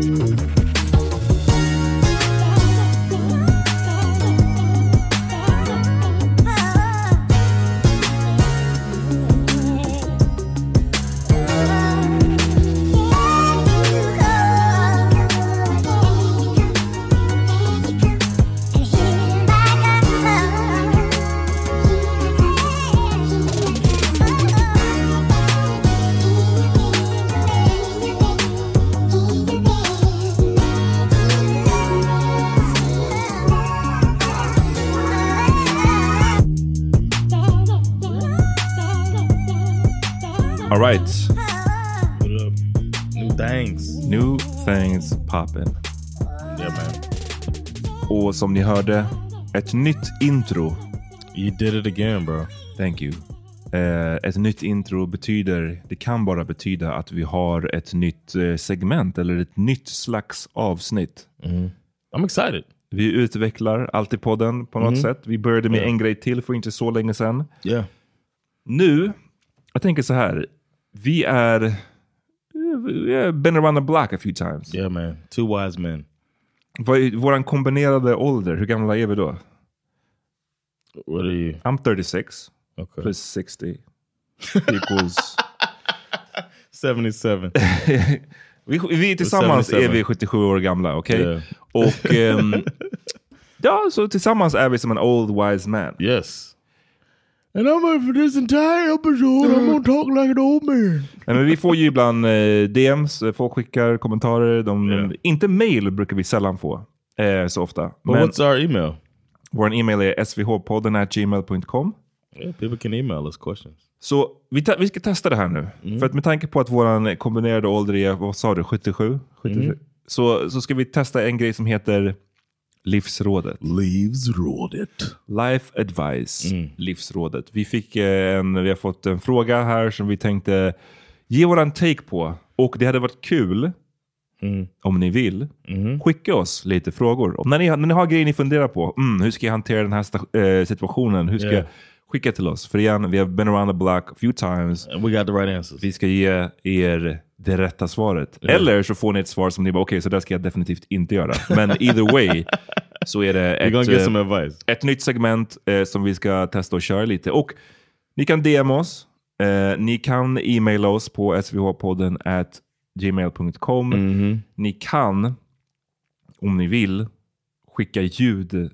All right, Put it up. New things. new things poppin'. Yeah, man. Och som ni hörde, ett nytt intro. You did it again, bro. Thank you. Eh, ett nytt intro betyder, det kan bara betyda att vi har ett nytt eh, segment eller ett nytt slags avsnitt. I'm excited. Vi utvecklar alltid podden på något sätt. Vi började med Ja. en grej till för inte så länge sedan. Yeah. Nu, jag tänker så här. Vi är, har been around the block a few times. Yeah, man. Two wise men. Är vår kombinerade ålder, hur gamla är vi då? What are you? I'm 36 Okay. plus 60 equals... 77. vi, vi tillsammans är 77. vi 77 år gamla, okej? Yeah. Och ehm, ja, så tillsammans är vi som en old wise man. yes. And I'm here for this entire episode I'm gonna talk like an old man. Nej, men vi får ju ibland eh, DMs, eh, folk skickar kommentarer. De, Yeah. Inte mail brukar vi sällan få eh, så ofta. But Men what's our email? vår e-mail är svhpodden gmail.com. Yeah, people can email us questions. Så vi, vi ska testa det här nu. För att med tanke på att vår kombinerade ålder är, vad sa du, 77? 77. Så, så ska vi testa en grej som heter Livsrådet. Leaves rådet. Life Advice, Livsrådet. Vi, fick eh, en, vi har fått en fråga här som vi tänkte ge våran take på. Och det hade varit kul, om ni vill, skicka oss lite frågor. Om när, ni, när ni har grejer ni funderar på, mm, hur ska jag hantera den här eh, situationen? Hur ska Yeah. jag skicka till oss? För igen, vi har been around the block a few times. And we got the right answers. Vi ska ge er det rätta svaret. Eller så får ni ett svar som ni bara, okej, så där ska jag definitivt inte göra. Men either way så är det ett, eh, ett nytt segment eh, som vi ska testa och köra lite. Och ni kan DM oss. Eh, ni kan e-maila oss på svhpodden at gmail.com. Ni kan, om ni vill, skicka ljud.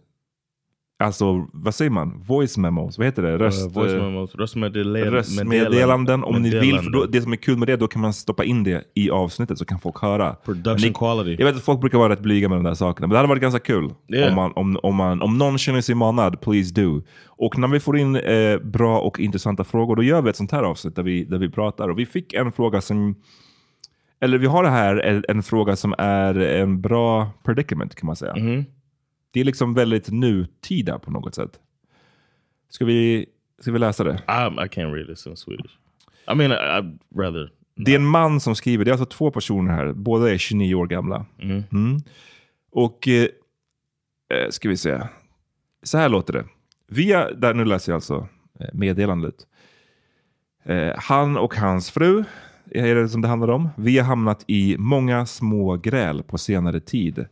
Alltså, vad säger man? Voice memos? Vad heter det? Röst, Uh, voice eh, memos, röstmeddelanden. röstmeddelanden. Om ni vill. För då, det som är kul med det, då kan man stoppa in det i avsnittet så kan folk höra. Production Ni- quality. Jag vet att folk brukar vara rätt blyga med de där sakerna, men det hade varit ganska kul. Yeah. Om, man, om, om, man, om någon känner sig manad, please do. Och när vi får in eh, bra och intressanta frågor, då gör vi ett sånt här avsnitt där vi, där vi pratar. Och vi fick en fråga som, eller vi har det här, en, en fråga som är en bra predicament kan man säga. Det är liksom väldigt nutida på något sätt. Ska vi, ska vi läsa det? I, I can't read this in Swedish. I mean, I'd rather. Det är en man som skriver, det är alltså två personer här, båda är 29 år gamla. Mm. Och, eh, eh, ska vi se, så här låter det. Via, där, nu läser jag alltså eh, meddelandet. Eh, han och hans fru, är det som det handlar om. Vi har hamnat i många små gräl på senare tid.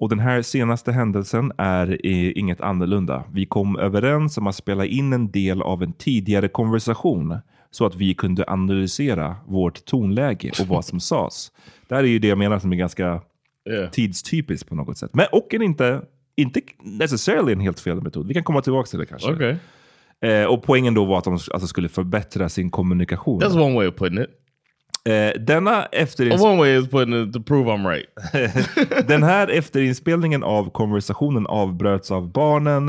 Och den här senaste händelsen är inget annorlunda. Vi kom överens om att spela in en del av en tidigare konversation så att vi kunde analysera vårt tonläge och vad som sades. Det här är ju det jag menar som är ganska Yeah. tidstypiskt på något sätt. Men och en inte, inte necessarily en helt fel metod. Vi kan komma tillbaka till det kanske. Okay. Eh, och poängen då var att de alltså, skulle förbättra sin kommunikation. That's one way of putting it. Eh, denna, efter One way is putting it to prove I'm right. den här efterinspelningen av konversationen avbröts av barnen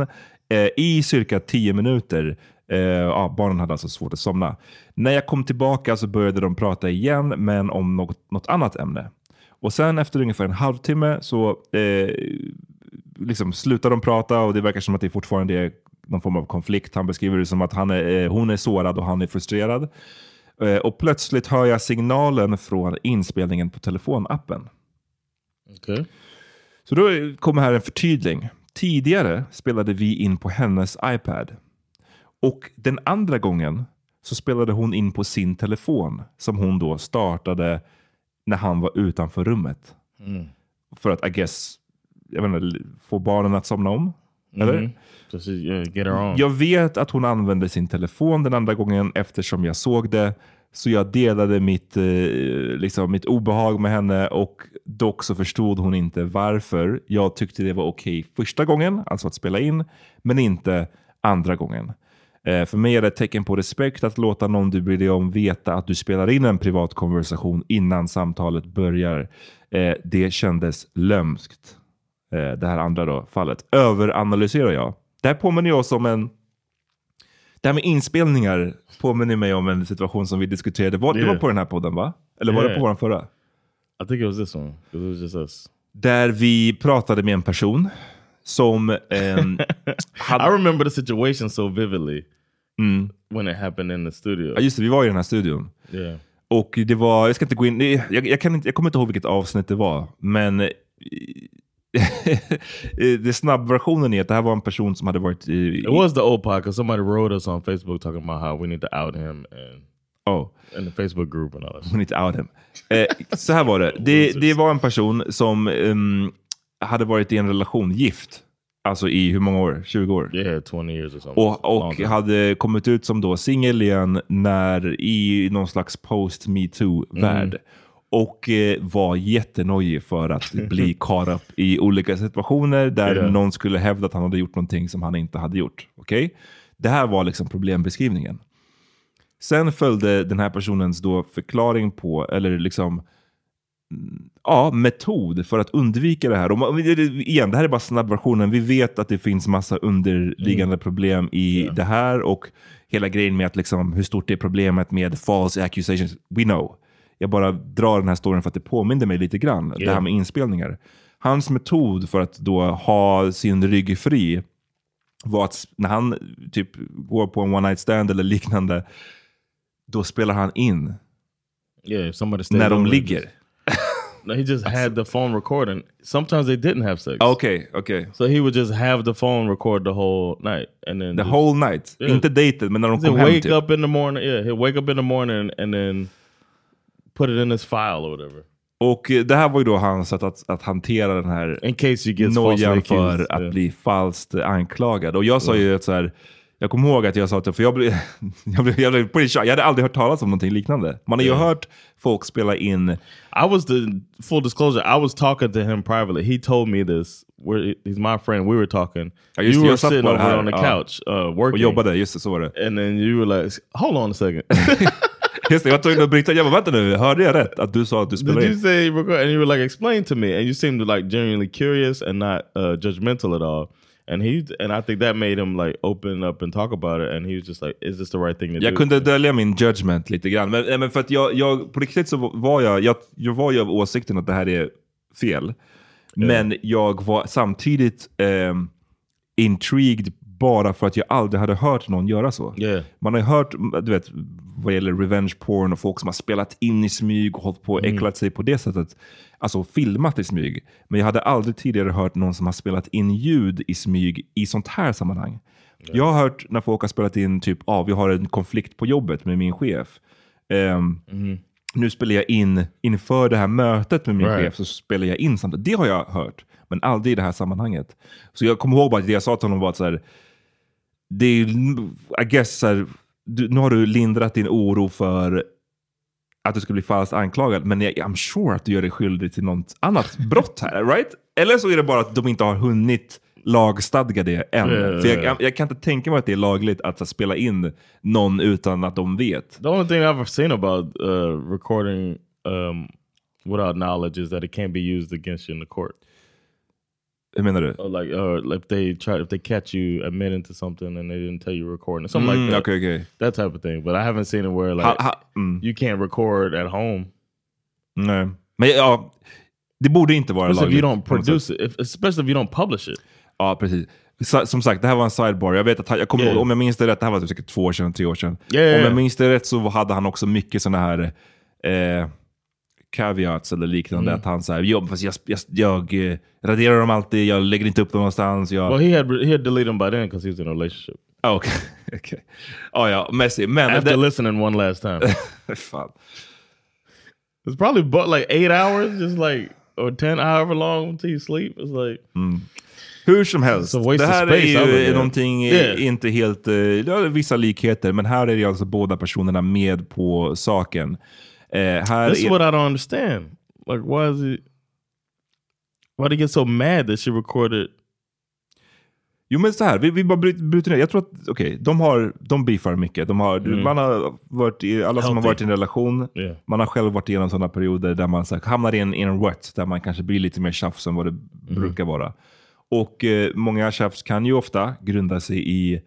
eh, i cirka 10 minuter. Eh, ja, barnen hade alltså svårt att somna. När jag kom tillbaka så började de prata igen, men om något, något annat ämne. Och sen efter ungefär en halvtimme så eh, liksom slutar de prata och det verkar som att det fortfarande är någon form av konflikt. Han beskriver det som att han är, eh, hon är sårad och han är frustrerad. Eh, och plötsligt hör jag signalen från inspelningen på telefonappen. Okay. Så då kommer här en förtydling. Tidigare spelade vi in på hennes iPad. Och den andra gången så spelade hon in på sin telefon som hon då startade när han var utanför rummet. För att, I guess, jag vet inte, få barnen att somna om. Eller? So she yeah, get her on. Jag vet att hon använde sin telefon den andra gången eftersom jag såg det. Så jag delade mitt, eh, liksom, mitt obehag med henne och dock så förstod hon inte varför jag tyckte det var okej första gången, alltså att spela in, men inte andra gången. Eh, för mig är det ett tecken på respekt att låta någon du bryr dig om veta att du spelar in en privat konversation innan samtalet börjar. Eh, det kändes lömskt. Eh, det här andra då, fallet. Överanalyserar jag. Det här påminner oss om en... Det här med inspelningar påminner mig om en situation som vi diskuterade. Var, Det var Yeah. på den här podden va? Eller var det Yeah. på vår förra? I think it was this one. It was just us. Där vi pratade med en person som I hade... remember the situation so vividly when it happened in the studio. Ja, just det, vi var i den här studion. Yeah. Och det var, jag ska inte gå in, det- jag, jag, kan inte, jag kommer inte ihåg vilket avsnitt det var, men eh, det snabbversionen är att det här var en person som hade varit i... It was the old pod because somebody wrote us on Facebook talking about how we need to out him and Oh, in the Facebook group and all that. we need to out him. Eh, så här var det. det. Det var en person som ehm, hade varit i en relation, gift. Alltså i hur många år? 20 år? Yeah, 20 years or something. Och, och hade kommit ut som då singel igen när, i någon slags post metoo-värld. Och eh, var jättenojig för att bli caught up i olika situationer där Yeah. någon skulle hävda att han hade gjort någonting som han inte hade gjort. Okej? Det här var liksom problembeskrivningen. Sen följde den här personens då förklaring på, eller liksom mm, ja, metod för att undvika det här. Och igen, det här är bara snabbversionen. Vi vet att det finns massa underliggande problem i det här och hela grejen med att liksom, hur stort är problemet med false accusations. We know. Jag bara drar den här storyn för att det påminner mig lite grann. Det här med inspelningar. Hans metod för att då ha sin rygg fri var att när han typ går på en one night stand eller liknande, då spelar han in Yeah, när de ligger. No, he just had the phone recording. Sometimes they didn't have sex. Okej, okej. So he would just have the phone record the whole night, and then The just- whole night. Yeah. Inte dated, men när de kom hem wake typ. up in the morning. Yeah, he'll wake up in the morning and then put it in his file or whatever. Och eh, det här var ju då hans sätt att, att hantera den här In case nojan för accused, att yeah. bli falskt anklagad. Och jag sa ju att så här, jag kommer ihåg att jag sa att, för jag blev, jag blev, jag blev pretty shocked. Jag hade aldrig hört talas om någonting liknande. Man har ju hört folk spela in, I was the full disclosure. I was talking to him privately. He told me this. We're, he's my friend. We were talking. Ja, just you were sitting over här, on the ja. couch uh, och working, jobbade, just det, så var det. and then you were like, "Hold on a second. Just det, jag var tvungen att bryta, jag bara vänta nu, hörde jag rätt? Att du sa att du Did spelade you in? say record?" And you were like, "Explain to me." And you seemed like genuinely curious and not uh, judgmental at all. And he and I think that made him like open up and talk about it. And he was just like, "Is this the right thing to Jag do?" kunde dölja min judgment lite grann. Men, nej, men för att jag, jag, på riktigt så var jag, jag, jag var ju av åsikten att det här är fel. Men jag var samtidigt eh, intrigued bara för att jag aldrig hade hört någon göra så. Yeah. Man har ju hört, du vet, vad gäller revenge porn och folk som har spelat in i smyg och hållit på och äcklat sig på det sättet. Alltså filmat i smyg. Men jag hade aldrig tidigare hört någon som har spelat in ljud i smyg i sånt här sammanhang. Jag har hört när folk har spelat in typ, ah, vi har en konflikt på jobbet med min chef. Ehm, Nu spelar jag in, inför det här mötet med min Right. chef, så spelar jag in samtidigt. Det har jag hört, men aldrig i det här sammanhanget. Så jag kommer ihåg bara att det jag sa till honom var att så här, det är, I guess, här, du, nu har du lindrat din oro för att du ska bli falskt anklagad, men jag, I'm sure att du gör dig skyldig till något annat brott här, right? Eller så är det bara att de inte har hunnit lagstadga det än. Ja, För jag, ja, ja. jag, jag kan inte tänka mig att det är lagligt att så, spela in någon utan att de vet. The only thing I've seen about uh, recording um, without knowledge is that it can't be used against you in the court. Hur menar du? Like, or if they try, if they catch you admitting to something and they didn't tell you recording, something Mm, like that. Okej, okej. That type of thing. But I haven't seen it where like Ha- ha- mm. you can't record at home. Nej. Men ja, det borde inte vara Especially if lagligt. you don't produce it, if, especially if you don't publish it. Ja, precis. Som sagt, det här var en sidebar. Jag vet att han, jag kommer Yeah. om jag minns det rätt, det här var typ säkert två år sedan, tre år sedan. Yeah, yeah, Om jag minns det rätt så hade han också mycket sådana här eh, caveats eller liknande. Mm. Att han säger, jo, fast jag, jag, jag eh, raderar dem alltid, jag lägger inte upp dem någonstans. Jag... Well, he had he had deleted them by then because he was in a relationship. Ah, Okej. Okay. Ah, ja, Messi. Men After det, listening one last time, fan. it's probably but like eight hours, just like or ten, however long until you sleep. It's like Hur som helst, det här är ju någonting Yeah. inte helt, eh, det har vissa likheter, men här är det alltså båda personerna med på saken. Eh, här This is är, what I don't understand. Like, why is it? Why they get so mad that she recorded? Jo men så här, vi, vi bara bryter, bryter ner. Jag tror att, okej, de har, de beefar mycket. De har, Man har varit i, alla som har Healthy. varit i en relation, Yeah. man har själv varit igenom sådana perioder där man så här, hamnar i en, i en rut, där man kanske blir lite mer tjafs än vad det brukar vara. Och eh, många tjafs kan ju ofta grunda sig i eh,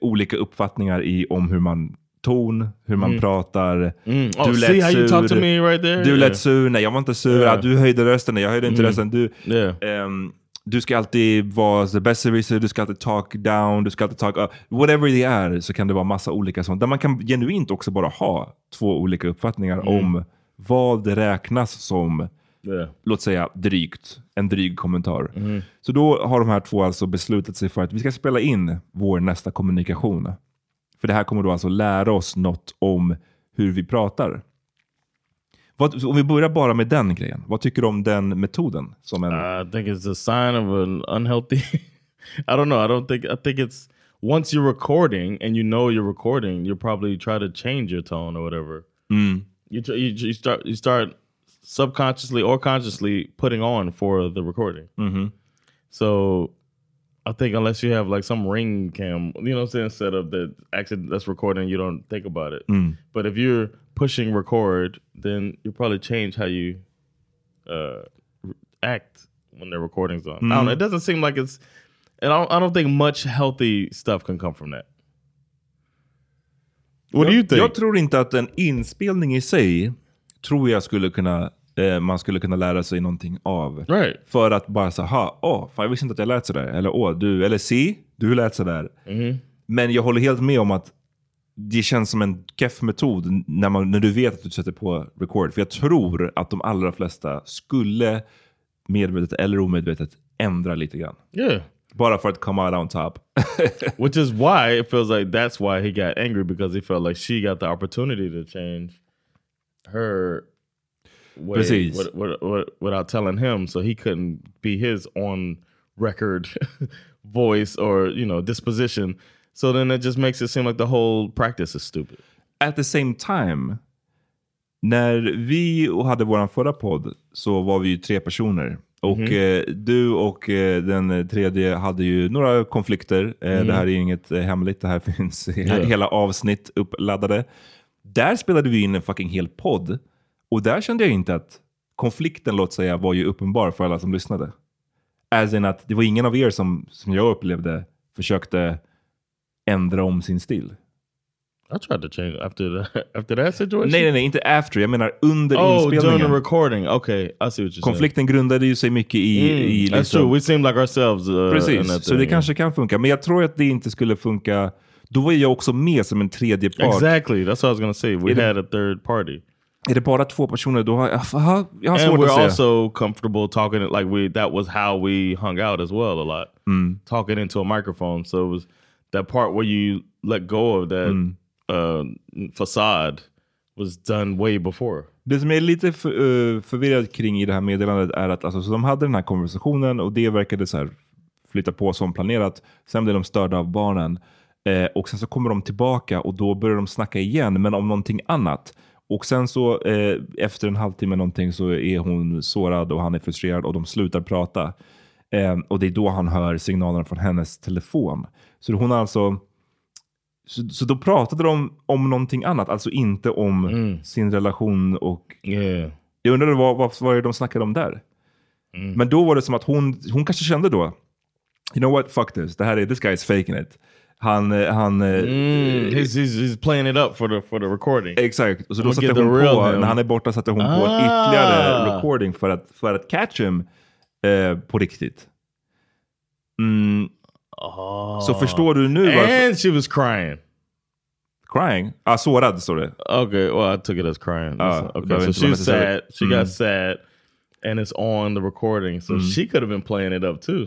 olika uppfattningar i om hur man ton, hur man pratar. Mm. Oh, see how you talk to me right there? Du Yeah. lät sur, nej jag var inte sur. Yeah. Ah, Du höjde rösten, nej jag höjde inte rösten. Du, Yeah. Ehm, du ska alltid vara the besserwisser, du ska alltid talk down, du ska alltid talk up. Whatever det är så kan det vara massa olika sånt. Där man kan genuint också bara ha två olika uppfattningar om vad det räknas som, Yeah. låt säga drygt, en dryg kommentar. Så då har de här två alltså beslutat sig för att vi ska spela in vår nästa kommunikation. För det här kommer då alltså lära oss något om hur vi pratar. Vad, om vi börjar bara med den grejen, vad tycker du om den metoden? Som en, I think it's a sign of an unhealthy. I don't know. I don't think. I think it's once you're recording and you know you're recording, you'll probably try to change your tone or whatever. You, tr- you you start you start subconsciously or consciously putting on for the recording. So I think unless you have like some ring cam, you know what I'm saying, set up that actually that's recording, you don't think about it. But if you're pushing record, then you probably change how you uh, act when the recording's on. I don't know. It doesn't seem like it's. And I don't, I don't think much healthy stuff can come from that. What do you jag, think? jag tror inte att en inspelning i sig, tror jag skulle kunna, eh, man skulle kunna lära sig någonting av. Right. För att bara säga, ha, åh, fan, jag visste inte att jag lät sådär. Eller åh, du, eller si, du lät sådär. Men jag håller helt med om att det känns som en keff metod när, man, när du vet att du sätter på record. För jag tror att de allra flesta skulle medvetet eller omedvetet ändra lite grann. Yeah. Bara för att come out on top. Which is why it feels like that's why he got angry because he felt like she got the opportunity to change her way with- with- with- without telling him, so he couldn't be his on record voice or you know disposition. So then it just makes it seem like the whole practice is stupid. At the same time, när vi hade vår förra podd så var vi ju tre personer. Och eh, du och eh, den tredje hade ju några konflikter. Eh, Det här är inget eh, hemligt, det här finns he- hela avsnitt uppladdade. Där spelade vi in en fucking hel podd. Och där kände jag inte att konflikten, låt säga, var ju uppenbar för alla som lyssnade. As in att det var ingen av er som, som jag upplevde försökte ändra om sin stil. I tried to change after that. After that situation. Nej, nej, nej, inte after. Jag menar under Oh, during the inspelningen. recording. Okay, I see what you're saying. Konflikten grundade ju sig mycket i... Mm, i that's liksom- true. We seem like ourselves. Uh, Precis, så det thing. kanske kan funka. Men jag tror att det inte skulle funka. Då var jag också med som en tredje part. Exactly. That's what I was gonna say. We It- had a third party. Är det bara två personer, då har jag, jag har and svårt we're att se. also comfortable talking like we that was how we hung out as well a lot Mm. talking into a microphone so it was that part where you let go of that Mm. uh, facade was done way before Det som är lite för, eh, förvirrad kring i det här meddelandet är att alltså, så de hade den här konversationen och det verkade så här flytta på som planerat. Sen blev de störda av barnen eh, och sen så kommer de tillbaka och då börjar de snacka igen, men om någonting annat. Och sen så eh, efter en halvtimme någonting så är hon sårad och han är frustrerad och de slutar prata. Eh, och det är då han hör signalerna från hennes telefon. Så hon alltså så, så då pratade de om någonting annat, alltså inte om sin relation och yeah jag undrade vad, vad, vad de snackade om där? Men då var det som att hon, hon kanske kände då, you know what, fuck this, det här är, this guy is faking it. Han, eh, han, eh, Mm, he's, he's, playing it up for the for the recording exakt. Så då satte hon på, him. när han är borta satte hon på Ah. ytterligare recording för att, för att catch him eh, på riktigt. Mm, Så förstår du nu varför... and she was crying Crying? Ah, sårad står det. okay well I took it as crying Ah, okay so she's sad she Mm. got sad and it's on the recording so she could have been playing it up too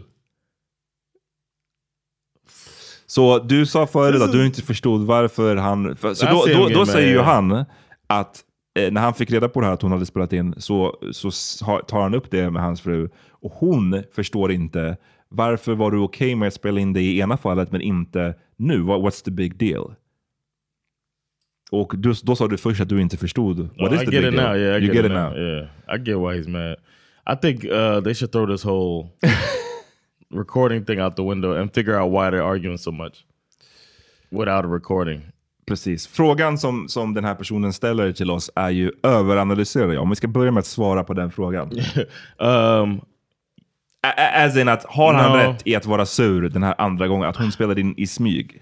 Så du sa förut att du inte förstod varför han... För, så då, då, då säger ju han att eh, när han fick reda på det här att hon hade spelat in så, så tar han upp det med hans fru. Och hon förstår inte varför var du okej med att spela in det i ena fallet men inte nu? What, what's the big deal? Och du, då sa du först att du inte förstod. What Oh, is I the get big it deal? now. Yeah, I you get, it now. Yeah, I get why he's mad. I think uh, they should throw this whole recording thing out the window and figure out why they're arguing so much without a recording. Precis. Frågan som, som den här personen ställer till oss är ju överanalyserar jag? Om vi ska börja med att svara på den frågan. Um, As in att har han No. rätt i att vara sur den här andra gången? Att hon spelade in i smyg?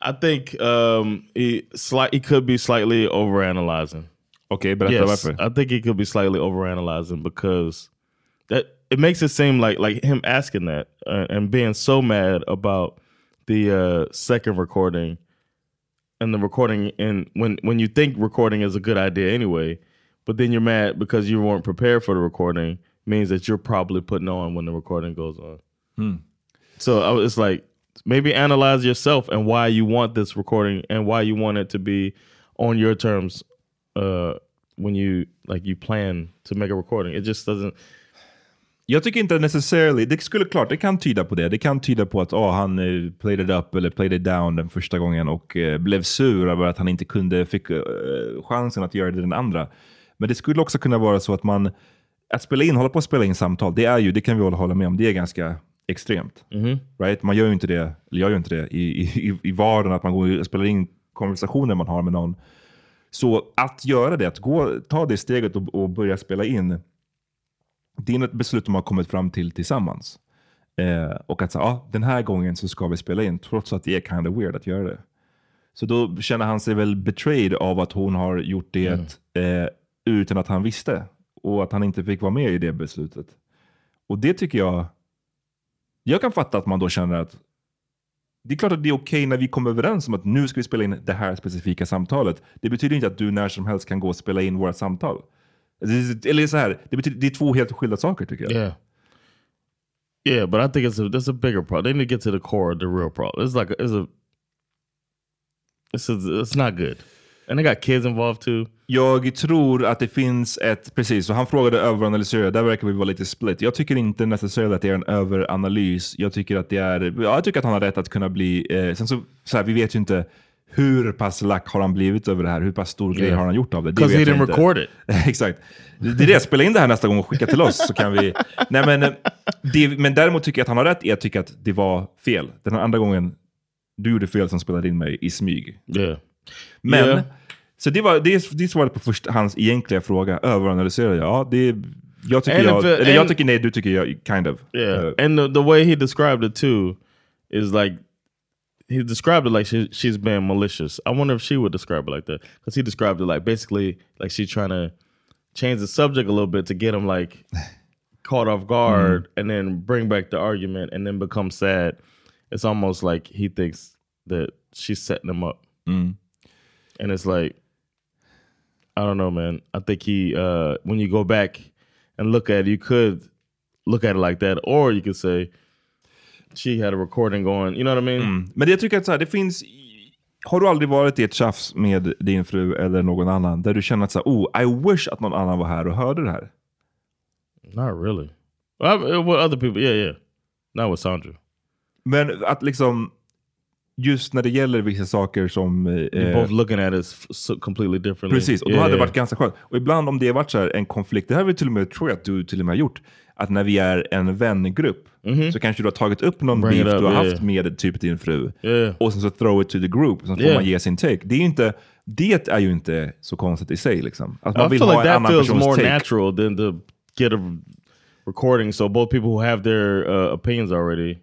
I think um, he slight he could be slightly overanalyzing. Okay, but Yes. I think he could be slightly overanalyzing because that it makes it seem like like him asking that uh, and being so mad about the uh, second recording and the recording and when when you think recording is a good idea anyway, but then you're mad because you weren't prepared for the recording means that you're probably putting on when the recording goes on. Hmm. So I it's like maybe analyze yourself and why you want this recording and why you want it to be on your terms uh when you like you plan to make a recording. It just doesn't Jag tycker inte necessarily, det skulle klart, det kan tyda på det. Det kan tyda på att oh, han eh, played it up eller played it down den första gången och uh, blev sur över att han inte kunde, fick uh, chansen att göra det den andra. Men det skulle också kunna vara så att man, att spela in, hålla på att spela in samtal, det är ju, det kan vi hålla med om, det är ganska extremt. Right? Man gör ju inte det, eller jag gör inte det i, i, i vardagen, att man går och spelar in konversationer man har med någon. Så att göra det, att gå, ta det steget och, och börja spela in, det är ett beslut de har kommit fram till tillsammans. Eh, och att säga, ah, den här gången så ska vi spela in, trots att det är kind of weird att göra det. Så då känner han sig väl betrayed av att hon har gjort det eh, utan att han visste. Och att han inte fick vara med i det beslutet. Och det tycker jag, jag kan fatta att man då känner att det är klart att det är okej när vi kommer överens om att nu ska vi spela in det här specifika samtalet. Det betyder inte att du när som helst kan gå och spela in våra samtal. Det- Eller så här, det, betyder, det är två helt skilda saker tycker jag. Yeah. Yeah, but I think it's a that's a bigger problem. They need to get to the core of the real problem. It's like a, it's a it's a, it's not good. And they got kids involved too. Jag tror att det finns ett, precis, och han frågade överanalysera, där verkar vi vara lite split. Jag tycker inte necessarily att det är en överanalys. Jag tycker att det är, ja, jag tycker att han har rätt att kunna bli, eh, sen så, så här, vi vet ju inte hur pass lack har han blivit över det här? Hur pass stor grej Yeah. har han gjort av det? Det vet he didn't inte. record it. Exakt. Det är det, spela in det här nästa gång och skicka till oss så kan vi... Nej, men, eh, det, men däremot tycker jag att han har rätt. Jag tycker att det var fel. Den här andra gången, du gjorde fel som spelade in mig i smyg. Yeah. Men, Yeah. Så det, var, det, det svarade på först, hans egentliga fråga. Överanalysera jag? Ja, det, jag tycker And jag, it- eller jag tycker nej, du tycker jag, kind of. Yeah, Uh, and the, the way he described it too is like he described it like she, she's being malicious. I wonder if she would describe it like that because he described it like basically like she's trying to change the subject a little bit to get him like caught off guard and then bring back the argument and then become sad. It's almost like he thinks that she's setting him up, Mm. and it's like I don't know, man. I think he uh when you go back and look at it, you could look at it like that, or you could say she had a recording going. You know what I mean? Mm. Men jag tycker att så här, det finns... Har du aldrig varit i ett tjafs med din fru eller någon annan där du känner att så här, oh, I wish att någon annan var här och hörde det här? Not really. Well, with other people, yeah, yeah. Not with Sandra. Men att liksom, just när det gäller vissa saker som... Eh, both looking at it s- so completely differently. Precis, och då Yeah, hade det yeah. varit ganska skönt. Och ibland om det varit så här en konflikt, det här har vi till och med, tror jag att du till och med har gjort, att när vi är en vängrupp så kanske du har tagit upp någon. Bring beef up, du har yeah. haft med typ din fru och sen så throw it to the group, så får Yeah. man ge sin take. Det är ju inte, det är ju inte så konstigt i sig. Liksom. Att man I vill feel ha like en annan feels more take. natural than to get a recording so both people who have their uh, opinions already.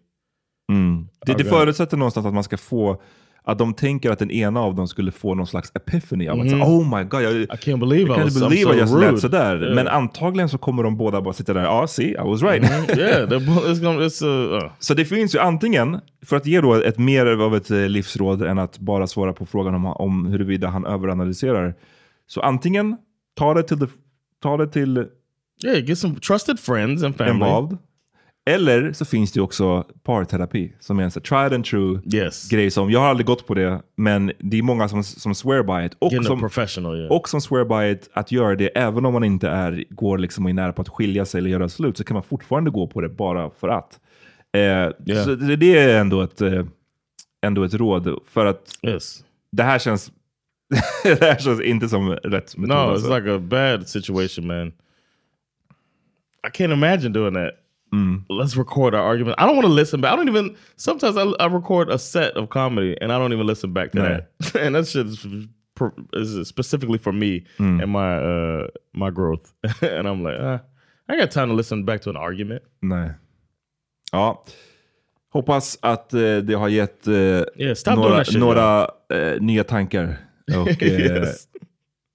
Mm. Det, det förutsätter någonstans att man ska få, att de tänker att den ena av dem skulle få någon slags epiphany av att säga, oh my god, jag, I can't believe I jag kan was believe so rude. lät sådär. Yeah. Men antagligen så kommer de båda bara sitta där, ja, ah, see, I was right. yeah, both, it's gonna, it's uh, uh. Så det finns ju antingen, för att ge då ett mer av ett eh, livsråd än att bara svara på frågan om, om huruvida han överanalyserar. Så antingen ta det till, the, ta det till yeah. Get some trusted friends and family. involved. Eller så finns det ju också parterapi som är en så tried and true Yes. grej som, jag har aldrig gått på det, men det är många som, som swear by it. Och som, professional, yeah. och som swear by it att göra det även om man inte är, går liksom och är nära på att skilja sig eller göra slut, så kan man fortfarande gå på det bara för att. Eh, Så det, det är ändå ett, eh, ändå ett råd, för att Yes. det här känns det här känns inte som rätt metod. No, alltså. it's like a bad situation, man. I can't imagine doing that. Mm. Let's record our argument. I don't want to listen back. I don't even. Sometimes I, I record a set of comedy and I don't even listen back to No. that. and that shit is, specifically for me Mm. and my uh my growth. and I'm like, uh, I got time to listen back to an argument. Nej. Ja. Hoppas att eh, det har gett eh, Yeah, några, några eh, nya tankar. Och, eh, Yes.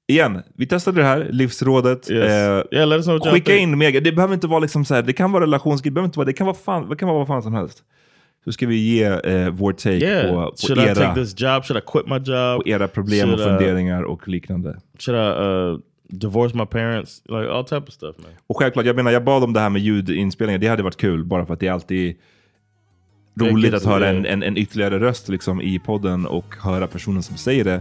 Igen, vi testade det här, livsrådet. Yes. Eh, skicka in mega. Det behöver inte vara liksom så här, det kan vara relationsgrej, det behöver inte vara, det kan vara, fan, det kan vara vad fan som helst. Så ska vi ge eh, vår take Yeah. på, på, Should I take era, this job? Should I quit my job? på era problem och Should, uh, funderingar och liknande. Should I uh, divorce my parents? Like all type of stuff, man. Och självklart, jag menar, jag bad om det här med ljudinspelningar. Det hade varit kul, bara för att det är alltid roligt att höra en, en, en ytterligare röst liksom, i podden och höra personen som säger det.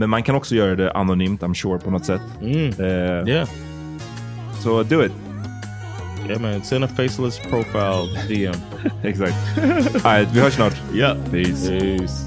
Men man kan också göra det anonymt, I'm sure, på något sätt. Mm. Eh, Yeah. Så do it. Yeah, man. Send a faceless profile DM. Exakt. All right, vi hörs snart. Yeah. Peace. Peace.